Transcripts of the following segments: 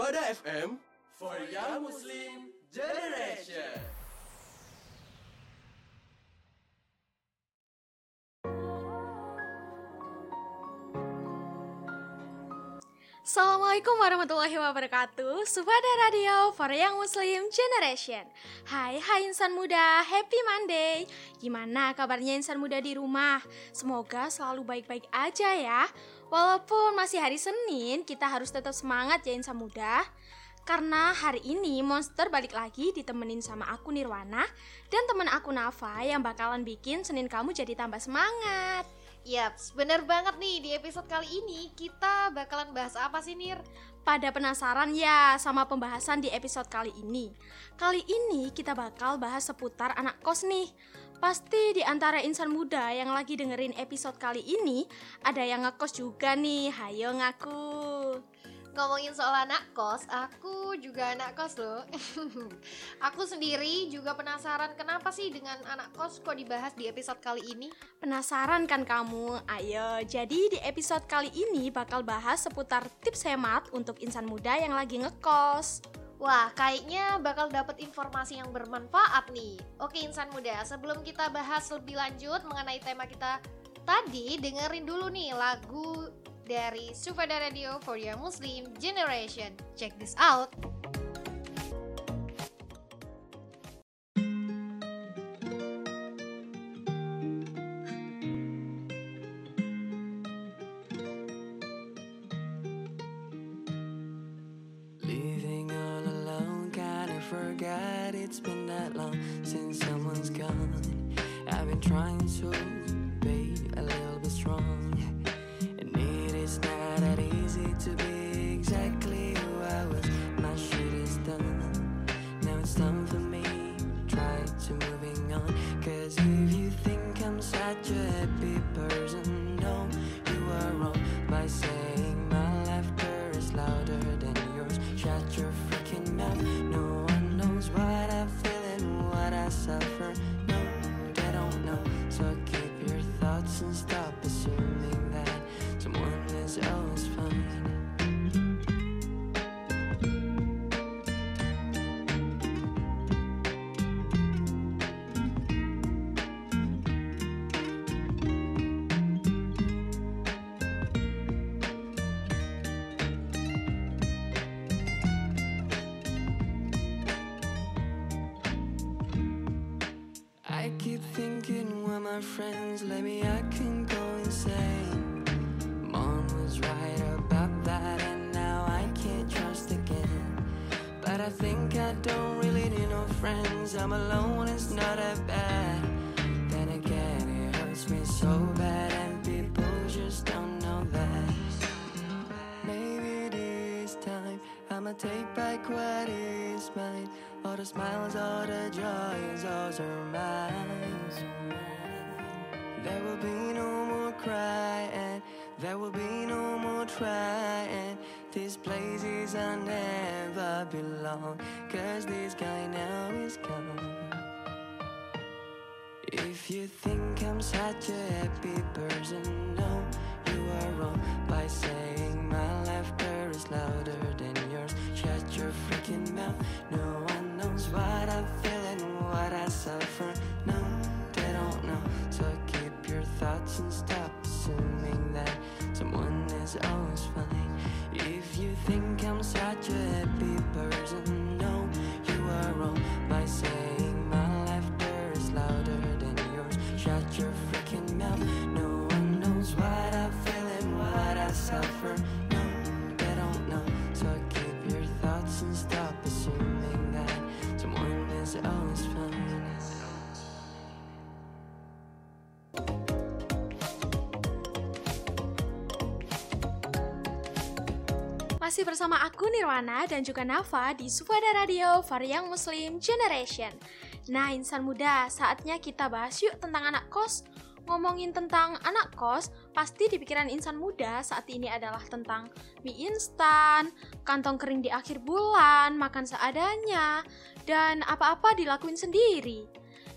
Sufada FM for Young Muslim Generation. Assalamualaikum warahmatullahi wabarakatuh Sufada Radio for Young Muslim Generation Hai hai insan muda, happy Monday Gimana kabarnya insan muda di rumah? Semoga selalu baik-baik aja ya Walaupun masih hari Senin, kita harus tetap semangat ya insan muda karena hari ini Monster balik lagi ditemenin sama aku Nirwana dan teman aku Nafa yang bakalan bikin Senin kamu jadi tambah semangat. Yaps, bener banget nih di episode kali ini kita bakalan bahas apa sih Nir? Pada penasaran ya sama pembahasan di episode kali ini? Kali ini kita bakal bahas seputar anak kos nih. Pasti di antara insan muda yang lagi dengerin episode kali ini ada yang ngekos juga nih. Hayo ngaku. Ngomongin soal anak kos, aku juga anak kos loh. aku sendiri juga penasaran kenapa sih dengan anak kos kok dibahas di episode kali ini? Penasaran kan kamu? Ayo, jadi di episode kali ini bakal bahas seputar tips hemat untuk insan muda yang lagi ngekos. Wah, kayaknya bakal dapat informasi yang bermanfaat nih. Oke, insan muda, sebelum kita bahas lebih lanjut mengenai tema kita tadi, dengerin dulu nih lagu dari Sufada Radio for Your Muslim Generation. Check this out. Think I don't really need no friends. I'm alone, it's not that bad. Then again, it hurts me so bad, and people just don't know that. Maybe this time I'ma take back what is mine. All the smiles, all the joys, all are mine. There will be no more crying. There will be no more trying. This place is I never belong. Cause this guy now is gone. If you think I'm such a happy person, no, you are wrong by saying my laughter is louder than yours. Shut your freaking mouth. No one knows what I feel and what I suffer. No, they don't know. So keep your thoughts and stop assuming that someone is always fine. Think I'm such a happy Masih bersama aku Nirwana dan juga Nafa di Sufada Radio Young Muslim Generation. Nah, insan muda, saatnya kita bahas yuk tentang anak kos. Ngomongin tentang anak kos, pasti di pikiran insan muda saat ini adalah tentang mie instan, kantong kering di akhir bulan, makan seadanya, dan apa-apa dilakuin sendiri.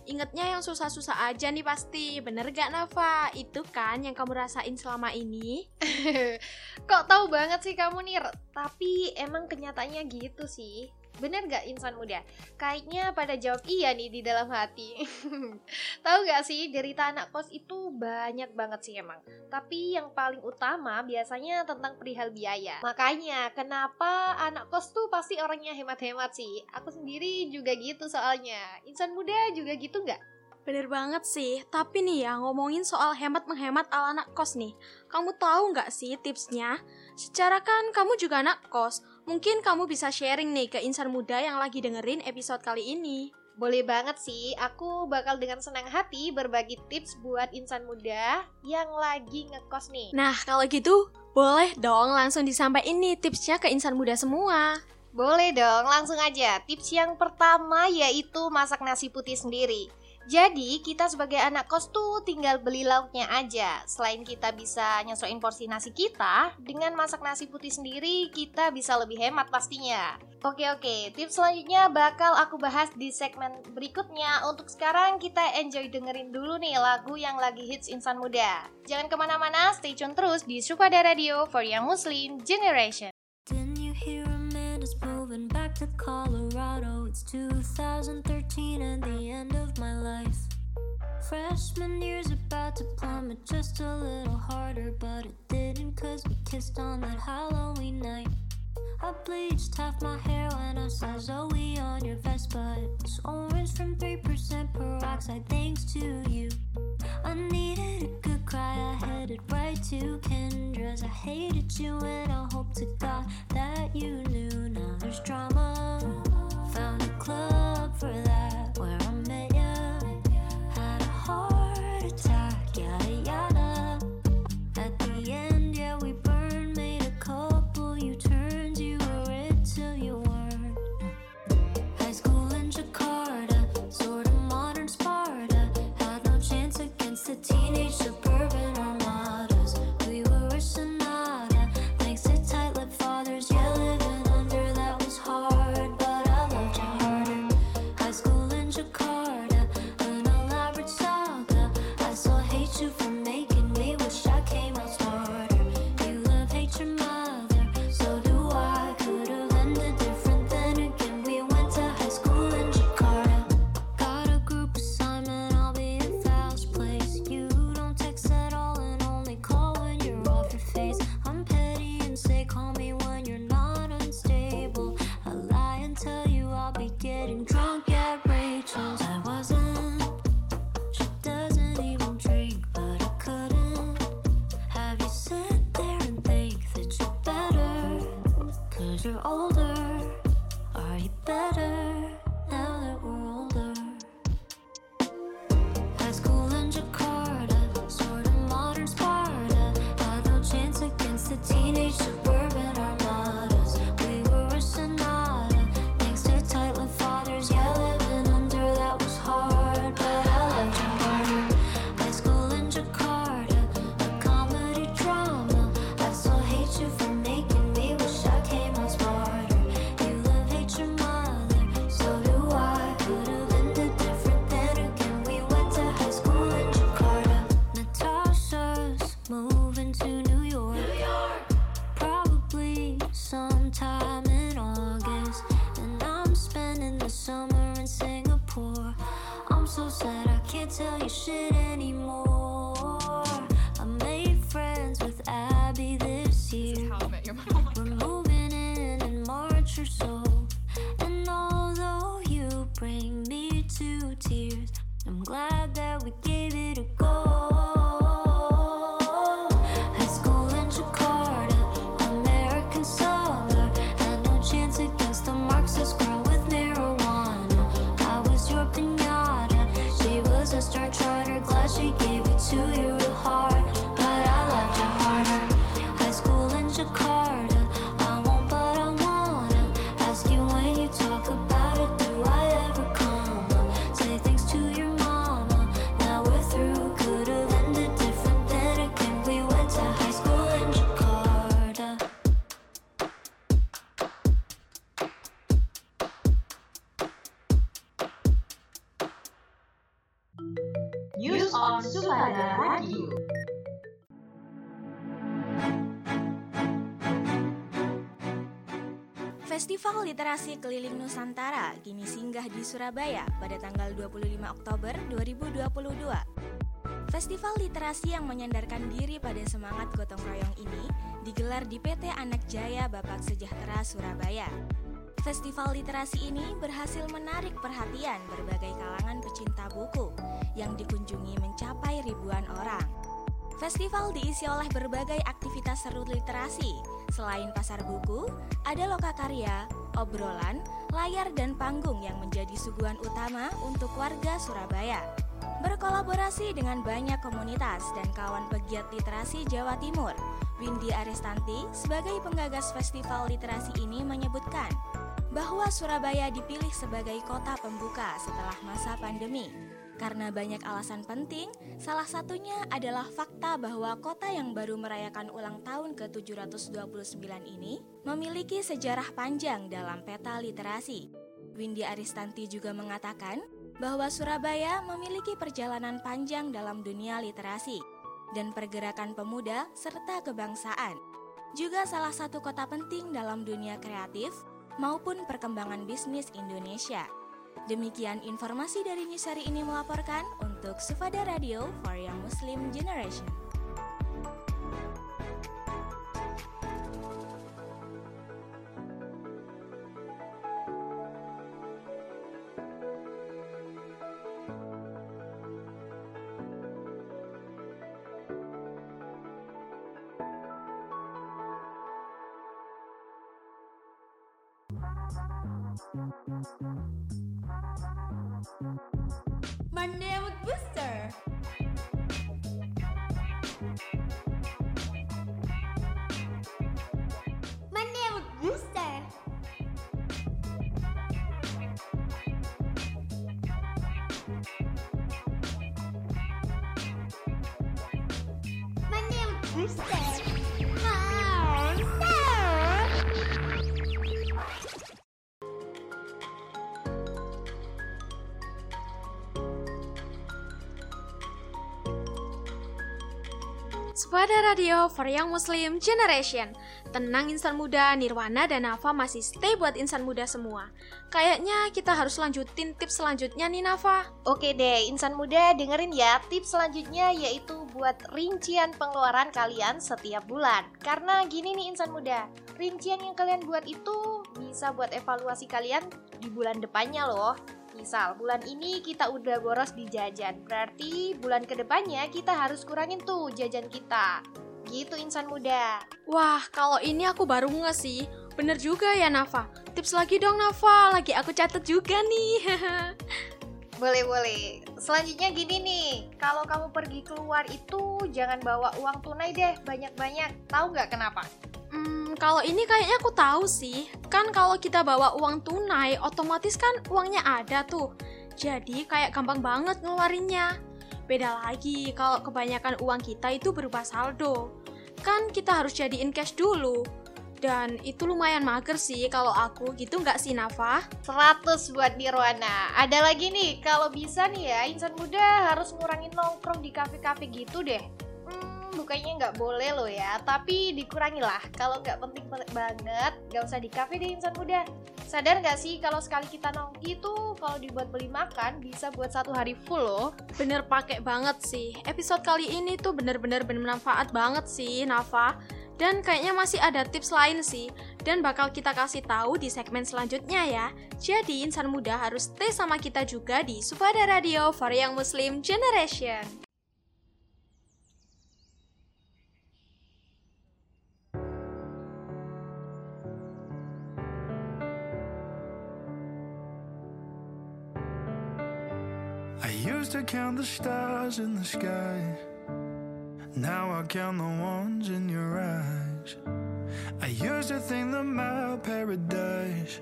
Ingatnya yang susah-susah aja nih pasti. Bener gak Nafa? Itu kan yang kamu rasain selama ini? Kok tahu banget sih kamu Nir? Tapi emang kenyataannya gitu sih. Bener gak insan muda? Kayaknya pada jawab iya nih di dalam hati. tahu gak sih derita anak kos itu banyak banget sih emang. Tapi yang paling utama biasanya tentang perihal biaya. Makanya kenapa anak kos tuh pasti orangnya hemat-hemat sih. Aku sendiri juga gitu soalnya. Insan muda juga gitu nggak? Bener banget sih, tapi nih ya ngomongin soal hemat-menghemat ala anak kos nih. Kamu tahu nggak sih tipsnya? Secara kan kamu juga anak kos, mungkin kamu bisa sharing nih ke insan muda yang lagi dengerin episode kali ini. Boleh banget sih, aku bakal dengan senang hati berbagi tips buat insan muda yang lagi ngekos nih. Nah, kalau gitu, boleh dong langsung disampaikan nih tipsnya ke insan muda semua. Boleh dong, langsung aja. Tips yang pertama yaitu masak nasi putih sendiri. Jadi kita sebagai anak kos tuh tinggal beli lauknya aja. Selain kita bisa nyesuaiin porsi nasi kita, dengan masak nasi putih sendiri kita bisa lebih hemat pastinya. Oke oke, tips selanjutnya bakal aku bahas di segmen berikutnya. Untuk sekarang kita enjoy dengerin dulu nih lagu yang lagi hits insan muda. Jangan ke mana-mana, stay tune terus di Supada Radio for Young Muslim Generation. Didn't you hear Amanda's moving back to Colorado? It's 2013 and the end of my life. Freshman year's about to plummet just a little harder, but it didn't cause we kissed on that Halloween night. I bleached half my hair when I saw Zoe on your vest, but it's orange from 3% peroxide thanks to you. I needed a good cry, I headed right to Kendra's. I hated you and I hope to God that you knew. Now there's drama. Found a club for that Literasi Keliling Nusantara kini singgah di Surabaya pada tanggal 25 Oktober 2022. Festival literasi yang menyandarkan diri pada semangat gotong royong ini digelar di PT Anak Jaya Bapak Sejahtera Surabaya. Festival literasi ini berhasil menarik perhatian berbagai kalangan pecinta buku yang dikunjungi mencapai ribuan orang. Festival diisi oleh berbagai aktivitas seru literasi. Selain pasar buku, ada lokakarya, obrolan, layar dan panggung yang menjadi suguhan utama untuk warga Surabaya. Berkolaborasi dengan banyak komunitas dan kawan pegiat literasi Jawa Timur, Windy Arestanti sebagai penggagas festival literasi ini menyebutkan bahwa Surabaya dipilih sebagai kota pembuka setelah masa pandemi. Karena banyak alasan penting, salah satunya adalah fakta bahwa kota yang baru merayakan ulang tahun ke-729 ini memiliki sejarah panjang dalam peta literasi. Windy Aristanti juga mengatakan bahwa Surabaya memiliki perjalanan panjang dalam dunia literasi dan pergerakan pemuda serta kebangsaan. Juga salah satu kota penting dalam dunia kreatif maupun perkembangan bisnis Indonesia. Demikian informasi dari Newsari ini melaporkan untuk Sufada Radio for Young Muslim Generation. My name is Booster. My name is Booster. My name is Booster. Spada Radio for Young Muslim Generation Tenang insan muda, Nirwana dan Nafa masih stay buat insan muda semua Kayaknya kita harus lanjutin tips selanjutnya nih Nafa Oke deh, insan muda dengerin ya tips selanjutnya yaitu buat rincian pengeluaran kalian setiap bulan. Karena gini nih insan muda, rincian yang kalian buat itu bisa buat evaluasi kalian di bulan depannya loh. Misal, bulan ini kita udah boros di jajan, berarti bulan ke depannya kita harus kurangin tuh jajan kita. Gitu insan muda. Wah, kalau ini aku baru nge sih Bener juga ya Nafa Tips lagi dong Nafa, lagi aku catat juga nih Boleh boleh. Selanjutnya gini nih, kalau kamu pergi keluar itu jangan bawa uang tunai deh banyak-banyak. Tahu nggak kenapa? Hmm, kalau ini kayaknya aku tahu sih. Kan kalau kita bawa uang tunai, otomatis kan uangnya ada tuh. Jadi kayak gampang banget ngeluarinnya. Beda lagi kalau kebanyakan uang kita itu berupa saldo. Kan kita harus jadiin cash dulu. Dan itu lumayan mager sih kalau aku gitu nggak sih Nafa? 100 buat Nirwana. Ada lagi nih, kalau bisa nih ya, insan muda harus ngurangin nongkrong di kafe-kafe gitu deh. Hmm, bukannya nggak boleh loh ya, tapi dikurangi lah. Kalau nggak penting banget, nggak usah di kafe deh insan muda. Sadar nggak sih kalau sekali kita nongki itu kalau dibuat beli makan bisa buat satu hari full loh. Bener pakai banget sih. Episode kali ini tuh bener-bener bermanfaat banget sih, Nafa. Dan kayaknya masih ada tips lain sih. Dan bakal kita kasih tahu di segmen selanjutnya ya. Jadi insan muda harus stay sama kita juga di Sufada Radio for Young Muslim Generation. Used to count the stars in the sky. Now I count the ones in your eyes. I used to think that my paradise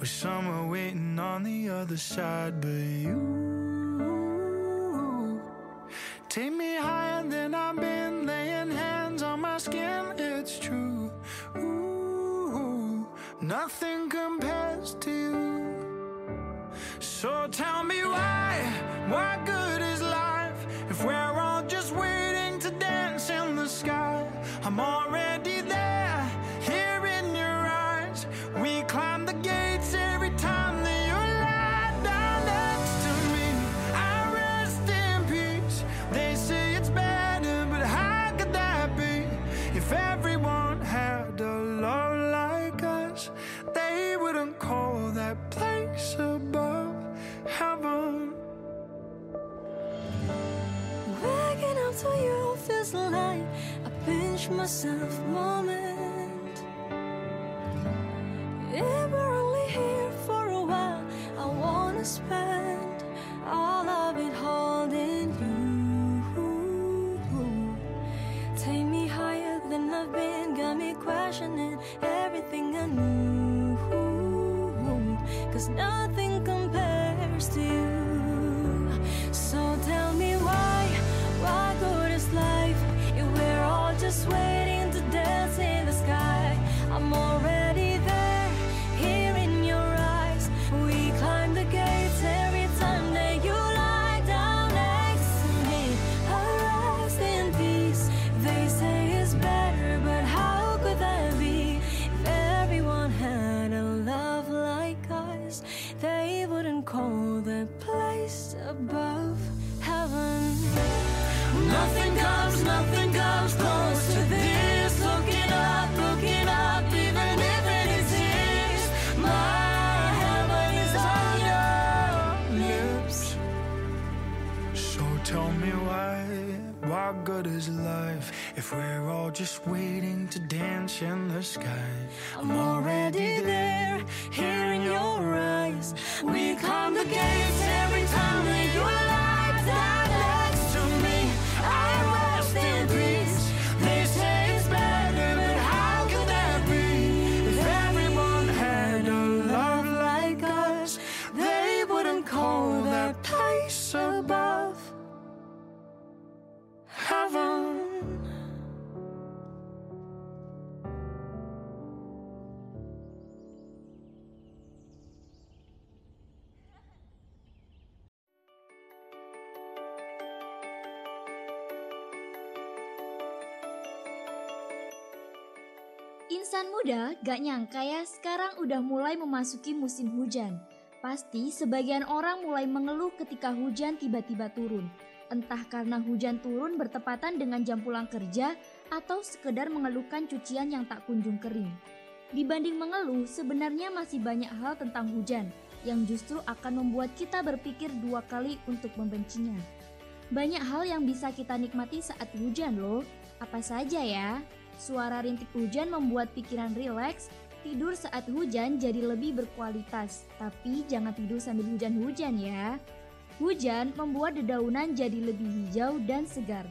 was somewhere waiting on the other side, but you take me higher than I've been, laying hands on my skin. It's true. Ooh, nothing compares to you. So tell me why, why good is life if we're all just waiting to dance in the sky? Pinch myself moment. If we're only here for a while, I wanna spend all of it holding you. Take me higher than I've been, got me questioning everything I knew. Cause nothing muda gak nyangka ya sekarang udah mulai memasuki musim hujan. Pasti sebagian orang mulai mengeluh ketika hujan tiba-tiba turun. Entah karena hujan turun bertepatan dengan jam pulang kerja atau sekedar mengeluhkan cucian yang tak kunjung kering. Dibanding mengeluh, sebenarnya masih banyak hal tentang hujan yang justru akan membuat kita berpikir dua kali untuk membencinya. Banyak hal yang bisa kita nikmati saat hujan loh. Apa saja ya? Suara rintik hujan membuat pikiran rileks, tidur saat hujan jadi lebih berkualitas. Tapi jangan tidur sambil hujan-hujan ya. Hujan membuat dedaunan jadi lebih hijau dan segar.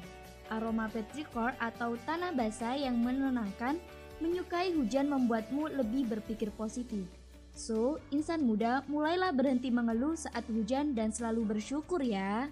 Aroma petrichor atau tanah basah yang menenangkan, menyukai hujan membuatmu lebih berpikir positif. So, insan muda mulailah berhenti mengeluh saat hujan dan selalu bersyukur ya.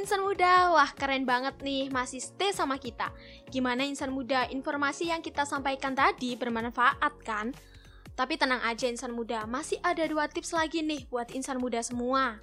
Insan muda, wah keren banget nih masih stay sama kita. Gimana insan muda, informasi yang kita sampaikan tadi bermanfaat kan? Tapi tenang aja insan muda, masih ada dua tips lagi nih buat insan muda semua.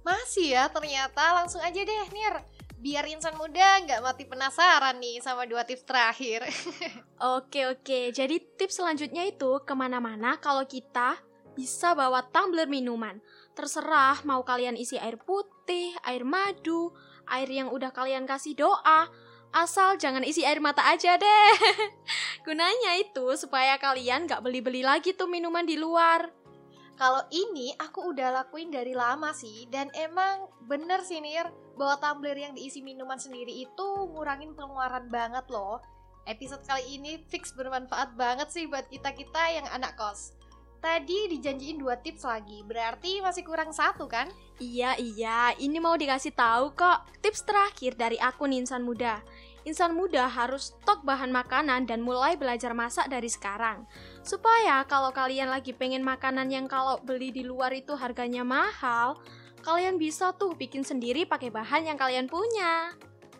Masih ya ternyata. Langsung aja deh Nir. Biar insan muda nggak mati penasaran nih sama dua tips terakhir. Oke oke, jadi tips selanjutnya itu ke mana-mana kalau kita bisa bawa tumbler minuman. Terserah mau kalian isi air putih, air madu, air yang udah kalian kasih doa. Asal jangan isi air mata aja deh. Gunanya itu supaya kalian gak beli-beli lagi tuh minuman di luar. Kalau ini aku udah lakuin dari lama sih Dan emang bener sih Nir Bahwa tumbler yang diisi minuman sendiri itu ngurangin pengeluaran banget loh Episode kali ini fix bermanfaat banget sih buat kita-kita yang anak kos Tadi dijanjiin dua tips lagi, berarti masih kurang satu kan? Iya, iya, ini mau dikasih tahu kok. Tips terakhir dari akun insan muda. Insan muda harus stok bahan makanan dan mulai belajar masak dari sekarang. Supaya kalau kalian lagi pengen makanan yang kalau beli di luar itu harganya mahal, kalian bisa tuh bikin sendiri pakai bahan yang kalian punya.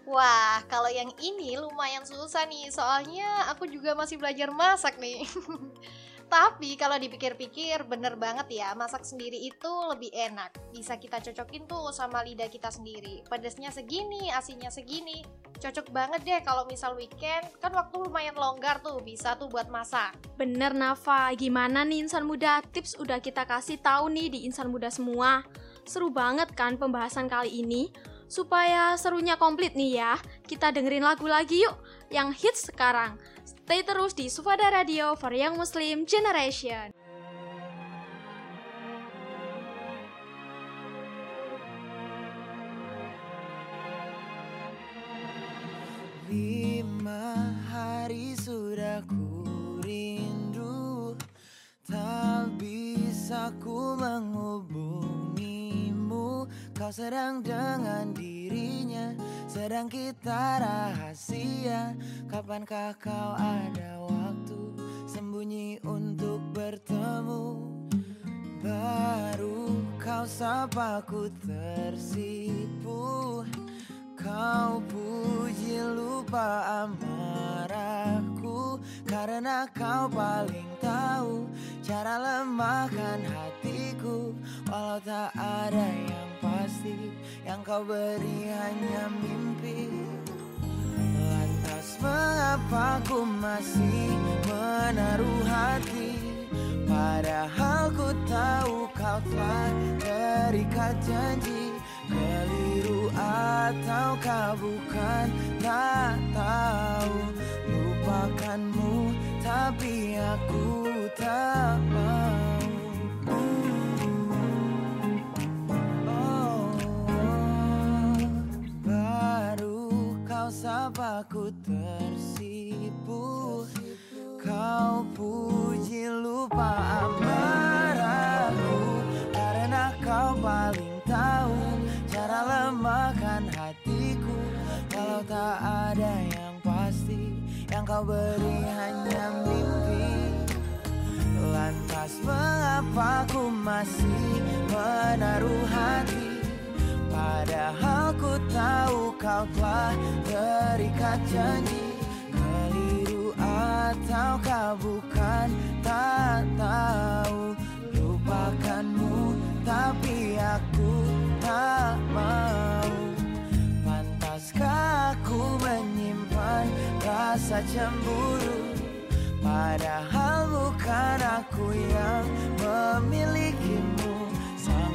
Wah, kalau yang ini lumayan susah nih, soalnya aku juga masih belajar masak nih. Tapi kalau dipikir-pikir bener banget ya, masak sendiri itu lebih enak. Bisa kita cocokin tuh sama lidah kita sendiri. Pedasnya segini, asinnya segini. Cocok banget deh kalau misal weekend, kan waktu lumayan longgar tuh, bisa tuh buat masak. Bener Nafa, gimana nih insan muda? Tips udah kita kasih tahu nih di insan muda semua. Seru banget kan pembahasan kali ini? Supaya serunya komplit nih ya, kita dengerin lagu lagi yuk yang hits sekarang. Stay terus di Sufada Radio for Young Muslim Generation. Lima hari sudah ku rindu. Tak bisa ku menghubungimu. Kau sedang dengan dirinya Sedang kita rahasia. Kapankah kau ada waktu Sembunyi untuk bertemu? Baru kau sapa ku tersipu. Kau puji lupa amarahku. Karena kau paling tahu Cara lemahkan hatiku. Walau tak ada yang pasti Yang kau beri hanya mimpi. Lantas mengapa ku masih menaruh hati? Padahal ku tahu kau telah terikat janji. Keliru ataukah bukan tak tahu. Lupakanmu tapi aku tak mau aku tersipu Kau puji lupa amarahku. Karena kau paling tahu Cara lemahkan hatiku. Kalau tak ada yang pasti Yang kau beri hanya mimpi. Lantas mengapa ku masih menaruh hati Padahal kau telah terikat janji. Keliru ataukah bukan tak tahu. Lupakanmu tapi aku tak mau. Pantaskah aku menyimpan rasa cemburu? Padahal bukan aku yang memilikimu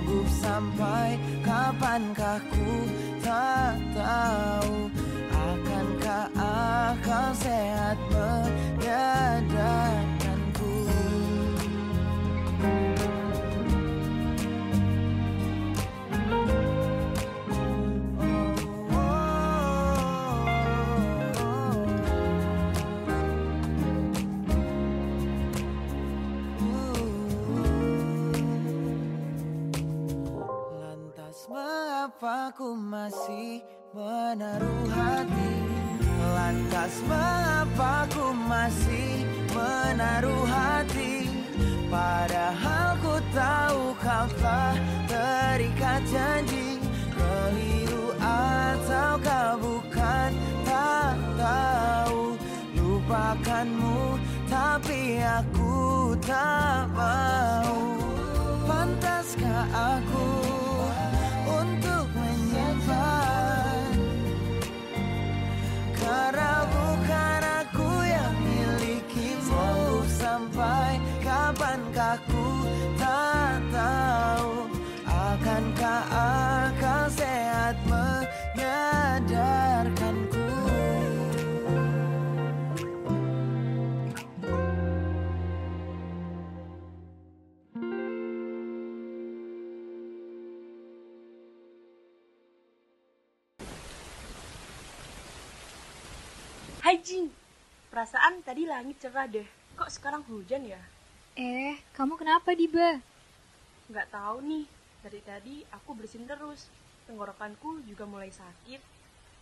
Sanggup sampai kapankah ku tak tahu. Akankah akal sehat menyadarkanku mengapa ku masih menaruh hati. Lantas mengapa ku masih menaruh hati? Padahal ku tahu kau telah terikat janji. Keliru ataukah bukan tak tahu. Lupakanmu tapi aku tak mau. Pantaskah aku Karena bukan aku yang milikimu. Sampai kapankah ku tak tahu Akankah akal sehat Hai Jing, perasaan tadi langit cerah deh. Kok sekarang hujan ya? Eh, kamu kenapa Diba? Nggak tahu nih. Dari tadi aku bersin terus. Tenggorokanku juga mulai sakit.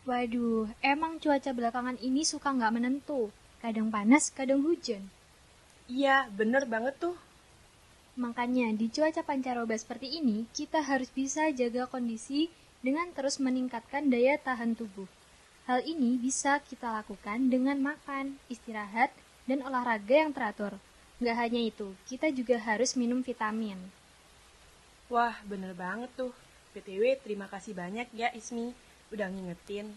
Waduh, emang cuaca belakangan ini suka nggak menentu. Kadang panas, kadang hujan. Iya, bener banget tuh. Makanya di cuaca pancaroba seperti ini, kita harus bisa jaga kondisi dengan terus meningkatkan daya tahan tubuh. Hal ini bisa kita lakukan dengan makan, istirahat, dan olahraga yang teratur. Nggak hanya itu, kita juga harus minum vitamin. Wah, bener banget tuh. BTW, terima kasih banyak ya Ismi. Udah ngingetin.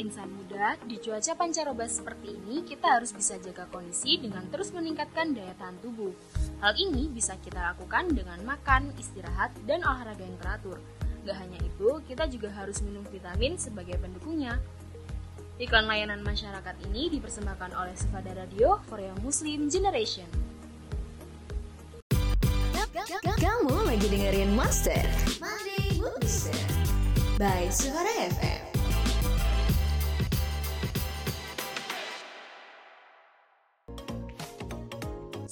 Insan muda, di cuaca pancaroba seperti ini, kita harus bisa jaga kondisi dengan terus meningkatkan daya tahan tubuh. Hal ini bisa kita lakukan dengan makan, istirahat, dan olahraga yang teratur. Gak hanya itu, kita juga harus minum vitamin sebagai pendukungnya. Iklan layanan masyarakat ini dipersembahkan oleh Sufada Radio for Young Muslim Generation. Kamu lagi dengerin Monster Monday by Suara FM.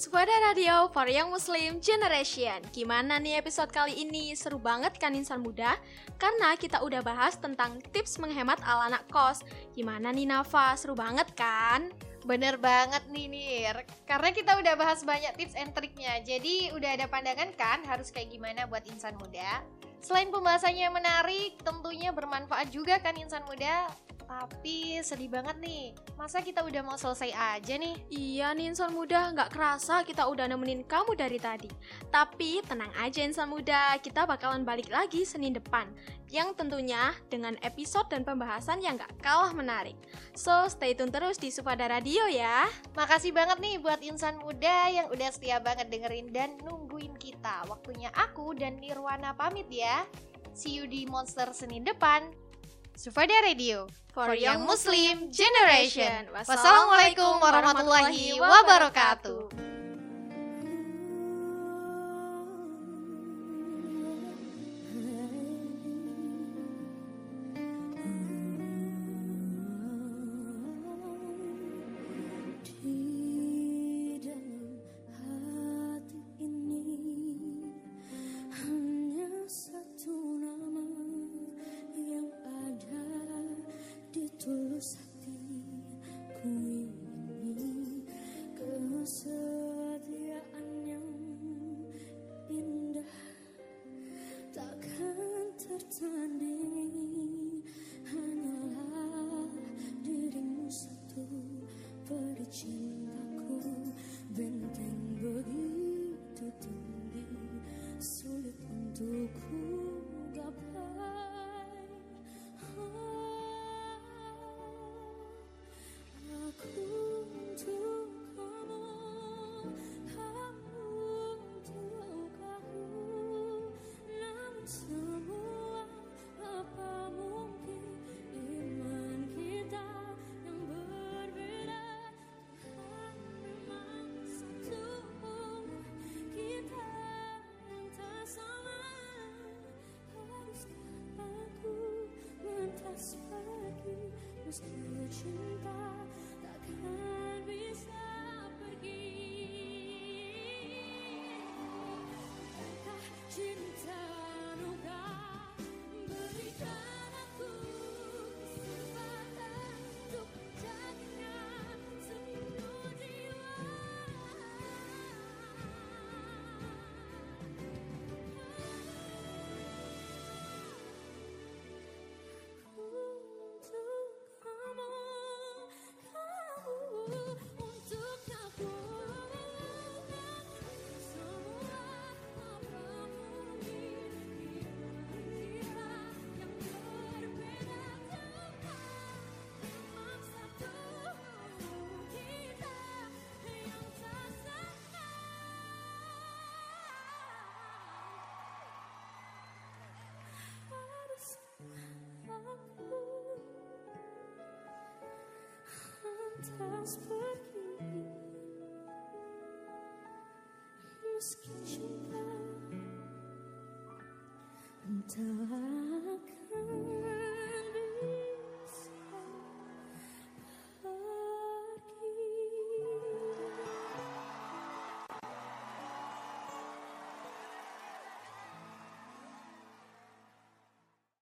Sufada Radio for Young Muslim Generation Gimana nih episode kali ini? Seru banget kan insan muda? Karena kita udah bahas tentang tips menghemat ala anak kos Gimana nih Nafa? Seru banget kan? Bener banget nih Nir Karena kita udah bahas banyak tips and triknya Jadi udah ada pandangan kan harus kayak gimana buat insan muda Selain pembahasannya menarik, tentunya bermanfaat juga kan insan muda tapi sedih banget nih, masa kita udah mau selesai aja nih? Iya nih insan muda, nggak kerasa kita udah nemenin kamu dari tadi. Tapi tenang aja insan muda, kita bakalan balik lagi Senin depan. Yang tentunya dengan episode dan pembahasan yang nggak kalah menarik. So, stay tune terus di Sufada Radio ya. Makasih banget nih buat insan muda yang udah setia banget dengerin dan nungguin kita. Waktunya aku dan Nirwana pamit ya. See you di Monster Senin depan. Sufada Radio For Young Muslim Generation. Wassalamualaikum warahmatullahi wabarakatuh. until